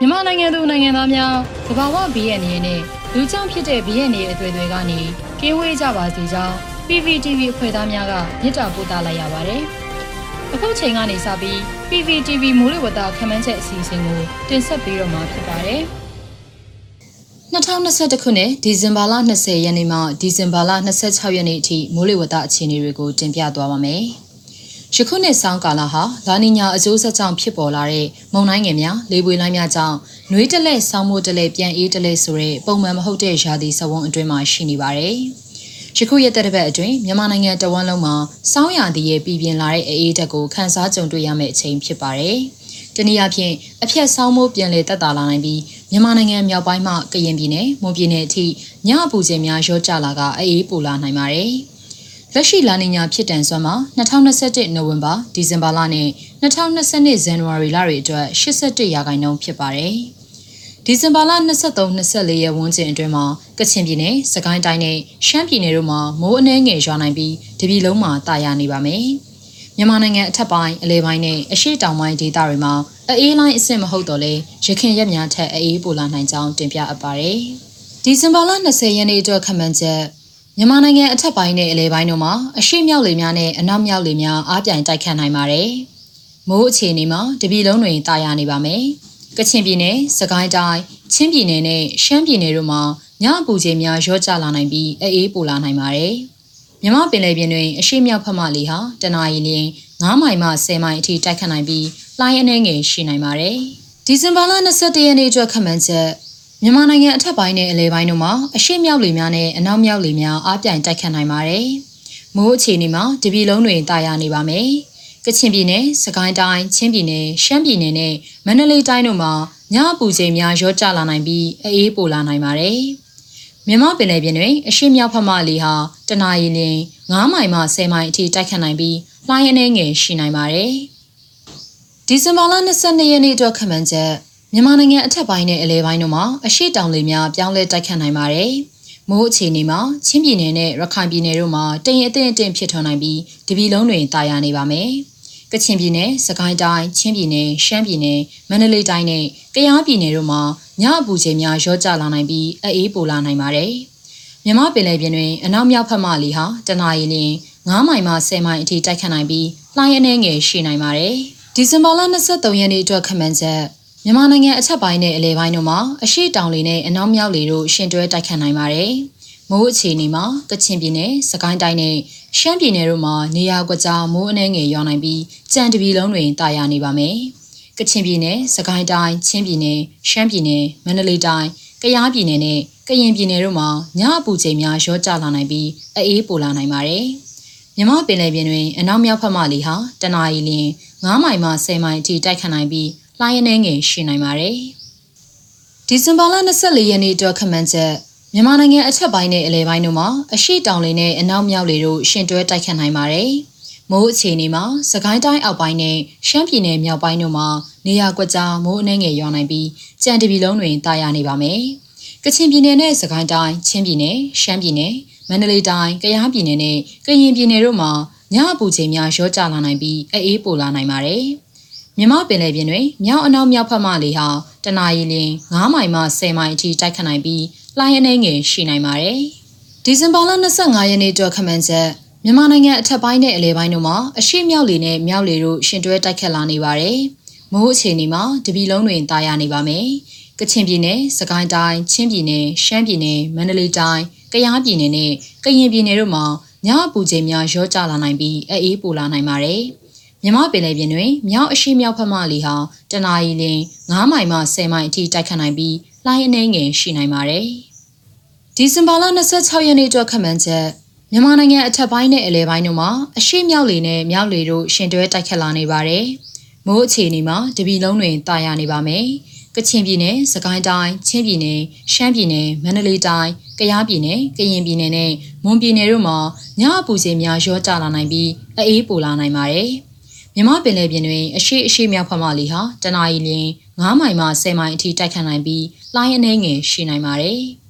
မြန်မာနိုင်ငံသူနိုင်ငံသားများသဘာဝဘေးရန်တွေနဲ့လူကြောင့်ဖြစ်တဲ့ဘေးရန်တွေအသွေးတွေကနေကင်းဝေးကြပါစေကြောင်း PPTV အဖွဲ့သားများကမြစ်တာပို့သလိုက်ရပါတယ်။အခုချိန်ကနေစပြီး PPTV မိုးလေဝသခန့်မှန်းချက်အစီအစဉ်ကိုတင်ဆက်ပေးတော့မှာဖြစ်ပါတယ်။2021ခုနှစ်ဒီဇင်ဘာလ20ရက်နေ့မှဒီဇင်ဘာလ26ရက်နေ့အထိမိုးလေဝသအခြေအနေတွေကိုတင်ပြသွားပါမယ်။ ယခုနှစ်ဆောင်းကာလဟာလာနီညာအကျိုးဆက်ကြောင့်ဖြစ်ပေါ်လာတဲ့မုန်တိုင်းငယ်များလေပွေလိုင်းများကြောင့်နှွေးတလဲဆောင်းမိုးတလဲပြန်အေးတလဲဆိုတဲ့ပုံမှန်မဟုတ်တဲ့ရာသီစဝန်းအတွင်းမှာရှိနေပါတယ်။ယခုရက်သက်တစ်ပတ်အတွင်းမြန်မာနိုင်ငံတဝန်းလုံးမှာစောင်းရာသီရဲ့ပြည်ပြင်းလာတဲ့အေးဓာတ်ကိုခန်းစားကြုံတွေ့ရမယ့်အချိန်ဖြစ်ပါတယ်။တနည်းအားဖြင့်အဖြတ်ဆောင်းမိုးပြန်လေတက်တာလာနိုင်ပြီးမြန်မာနိုင်ငံမြောက်ပိုင်းမှကရင်ပြည်နယ်၊မွန်ပြည်နယ်အထိညအပူချိန်များရော့ကျလာကအေးပူလာနိုင်ပါတယ်။ လက်ရှိလာနီညာဖြစ်တန်စွမ်းမှာ2021နိုဝင်ဘာဒီဇင်ဘာလနဲ့2022ဇန်နဝါရီလတွေအတွက်81ရာခိုင်နှုန်းဖြစ်ပါတယ်။ဒီဇင်ဘာလ23-24ရက်ဝန်းကျင်အတွင်းမှာကချင်ပြည်နယ်၊စကိုင်းတိုင်းနဲ့ရှမ်းပြည်နယ်တို့မှာမိုးအနှဲငယ်ရွာနိုင်ပြီးတပြည်လုံးမှာတာယာနေပါမယ်။မြန်မာနိုင်ငံအထက်ပိုင်းအလဲပိုင်းနဲ့အရှေ့တောင်ပိုင်းဒေသတွေမှာအေးလိုင်းအဆင့်မဟုတ်တော့လဲရခင်ရက်များထက်အေးပိုလာနိုင်ကြောင်းတင်ပြအပ်ပါတယ်။ဒီဇင်ဘာလ20ရက်နေ့အတွက်ခန့်မှန်းချက် မြန်မာနိုင်ငံအထက်ပိုင်းနဲ့အလဲပိုင်းတို့မှာအရှိမြောက်လေများနဲ့အနောက်မြောက်လေများအားပြိုင်တိုက်ခတ်နိုင်ပါတယ်။မိုးအခြေအနေမှာတပြည်လုံးတွင်တာယာနေပါမယ်။ကချင်ပြည်နယ်၊စကိုင်းတိုင်း၊ချင်းပြည်နယ်နဲ့ရှမ်းပြည်နယ်တို့မှာညအပူချိန်များရော့ကျလာနိုင်ပြီးအေးပိုလာနိုင်ပါတယ်။မြမပင်လယ်ပြင်တွင်အရှိမြောက်ဖက်မှလေဟာတနအီလရင်9မိုင်မှ10မိုင်အထိတိုက်ခတ်နိုင်ပြီးလှိုင်းအနှဲငယ်ရှိနိုင်ပါတယ်။ဒီဇင်ဘာလ22ရက်နေ့အတွက်ခန့်မှန်းချက် မြန်မာနိုင်ငံအထက်ပိုင်းနဲ့အလဲပိုင်းတို့မှာအရှိမြောက်လေများနဲ့အနောက်မြောက်လေများအားပြိုင်တိုက်ခတ်နိုင်ပါတယ်။မိုးအခြေအနေမှာတပြည်လုံးတွင်တာယာနေပါမယ်။ကချင်ပြည်နယ်၊စကိုင်းတိုင်း၊ချင်းပြည်နယ်၊ရှမ်းပြည်နယ်နဲ့မန္တလေးတိုင်းတို့မှာညအပူချိန်များရော့ကျလာနိုင်ပြီးအေးပိုလာနိုင်ပါတယ်။မြန်မာပင်လယ်ပြင်တွင်အရှိမြောက်ဖက်မှလေဟာတနအီလ9မိုင်မှ10မိုင်အထိတိုက်ခတ်နိုင်ပြီးလှိုင်းအနှဲငယ်ရှိနိုင်ပါတယ်။ဒီဇင်ဘာလ22ရက်နေ့အတွက်ခန့်မှန်းချက် မြန်မာနိုင်ငံအထက်ပိုင်းနဲ့အလဲပိုင်းတို့မှာအရှိတောင်လေများပြောင်းလဲတိုက်ခတ်နိုင်ပါတယ်။မိုးအခြေအနေမှာချင်းပြည်နယ်နဲ့ရခိုင်ပြည်နယ်တို့မှာတရင်အထင်အထင်ဖြစ်ထွန်းနိုင်ပြီးတပြည်လုံးတွင်တာယာနေပါမယ်။ကချင်ပြည်နယ်၊စကိုင်းတိုင်း၊ချင်းပြည်နယ်၊ရှမ်းပြည်နယ်၊မန္တလေးတိုင်းနဲ့ကယားပြည်နယ်တို့မှာညအပူချိန်များရော့ကျလာနိုင်ပြီးအေးပိုလာနိုင်ပါတယ်။မြမပင်လယ်ပြင်တွင်အနောက်မြောက်ဖက်မှလေဟာတနအီလ9မိုင်မှ10မိုင်အထိတိုက်ခတ်နိုင်ပြီးလှိုင်းအနှဲငယ်ရှိနိုင်ပါတယ်။ဒီဇင်ဘာလ23ရက်နေ့အတွက်ခန့်မှန်းချက် မြန်မာနိုင်ငံအထက်ပိုင်းနဲ့အလဲပိုင်းတို့မှာအရှိတောင်လေနဲ့အနောက်မြောက်လေတို့ရှင်တွဲတိုက်ခတ်နိုင်ပါတယ်။မိုးအခြေအနေမှာကချင်ပြည်နယ်၊စကိုင်းတိုင်းနဲ့ရှမ်းပြည်နယ်တို့မှာနေရာကွက်ကြားမိုးအနှဲငယ်ရွာနိုင်ပြီးကြံတပြည်လုံးတွင်တာယာနေပါမယ်။ကချင်ပြည်နယ်၊စကိုင်းတိုင်း၊ချင်းပြည်နယ်၊ရှမ်းပြည်နယ်၊မန္တလေးတိုင်း၊ကယားပြည်နယ်နဲ့ကရင်ပြည်နယ်တို့မှာညအပူချိန်များရောကျလာနိုင်ပြီးအေးပိုလာနိုင်ပါတယ်။မြမပင်လယ်ပြင်တွင်အနောက်မြောက်ဘက်မှလေဟာတနအီလ9မိုင်မှ10မိုင်အထိတိုက်ခတ်နိုင်ပြီး လှိုင်းအနှဲငယ်ရှိနိုင်ပါတယ်။ဒီဇင်ဘာလ24ရက်နေ့အတွက်ခန့်မှန်းချက်မြန်မာနိုင်ငံအထက်ပိုင်းနဲ့အလဲပိုင်းတို့မှာအရှိတောင်လေနဲ့အနောက်မြောက်လေတို့ရှင်တွဲတိုက်ခတ်နိုင်ပါတယ်။မိုးအခြေအနေမှာစကိုင်းတိုင်းအောက်ပိုင်းနဲ့ရှမ်းပြည်နယ်မြောက်ပိုင်းတို့မှာနေရာကွက်ကြားမိုးအနှဲငယ်ရွာနိုင်ပြီးကြံတပြည်လုံးတွင်တာယာနေပါမယ်။ကချင်ပြည်နယ်နဲ့စကိုင်းတိုင်းချင်းပြည်နယ်ရှမ်းပြည်နယ်မန္တလေးတိုင်းကယားပြည်နယ်နဲ့ကရင်ပြည်နယ်တို့မှာညအပူချိန်များရောကျလာနိုင်ပြီးအေးပိုလာနိုင်ပါတယ်။ မြမပင်လယ်ပြင်တွင်မြောက်အနောက်မြောက်ဖက်မှလေဟာတနအီလ9မိုင်မှ10မိုင်အထိတိုက်ခတ်နိုင်ပြီးလှိုင်းအနှဲငယ်ရှိနိုင်ပါတယ်။ဒီဇင်ဘာလ25ရက်နေ့အတွက်ခန့်မှန်းချက်မြန်မာနိုင်ငံအထက်ပိုင်းနဲ့အလဲပိုင်းတို့မှာအရှိမြောက်လေနဲ့မြောက်လေတို့ရှင်တွဲတိုက်ခတ်လာနေပါတယ်။မိုးအခြေအနေမှာတပြည်လုံးတွင်တာယာနေပါမယ်။ကချင်ပြည်နယ်၊စကိုင်းတိုင်း၊ချင်းပြည်နယ်၊ရှမ်းပြည်နယ်၊မန္တလေးတိုင်း၊ကယားပြည်နယ်နဲ့ကရင်ပြည်နယ်တို့မှာညအပူချိန်များရောကျလာနိုင်ပြီးအေးပိုလာနိုင်ပါတယ်။ မြမပင်လယ်ပြင်တွင်မြောက်အရှိမြောက်ဖက်မှလေဟာတနအီလ9မိုင်မှ10မိုင်အထိတိုက်ခတ်နိုင်ပြီးလှိုင်းအနှဲငယ်ရှိနိုင်ပါတယ်။ဒီဇင်ဘာလ26ရက်နေ့အတွက်ခန့်မှန်းချက်မြန်မာနိုင်ငံအထက်ပိုင်းနဲ့အလဲပိုင်းတို့မှာအရှိမြောက်လေနဲ့မြောက်လေတို့ရှင်တွဲတိုက်ခတ်လာနေပါတယ်။မိုးအခြေအနေမှာတပြည်လုံးတွင်တာယာနေပါမယ်။ကချင်ပြည်နယ်၊စကိုင်းတိုင်း၊ချင်းပြည်နယ်၊ရှမ်းပြည်နယ်၊မန္တလေးတိုင်း၊ကယားပြည်နယ်၊ကရင်ပြည်နယ်နဲ့မွန်ပြည်နယ်တို့မှာညအပူချိန်များရောကျလာနိုင်ပြီးအေးပိုလာနိုင်ပါတယ်။ မြမပင်လယ်ပြင်တွင်အရှိအရှိမြောက်ဖက်မှလေဟာတနအီလ9မိုင်မှ10မိုင်အထိတိုက်ခတ်နိုင်ပြီးလှိုင်းအနှဲငယ်ရှိနိုင်ပါတယ်။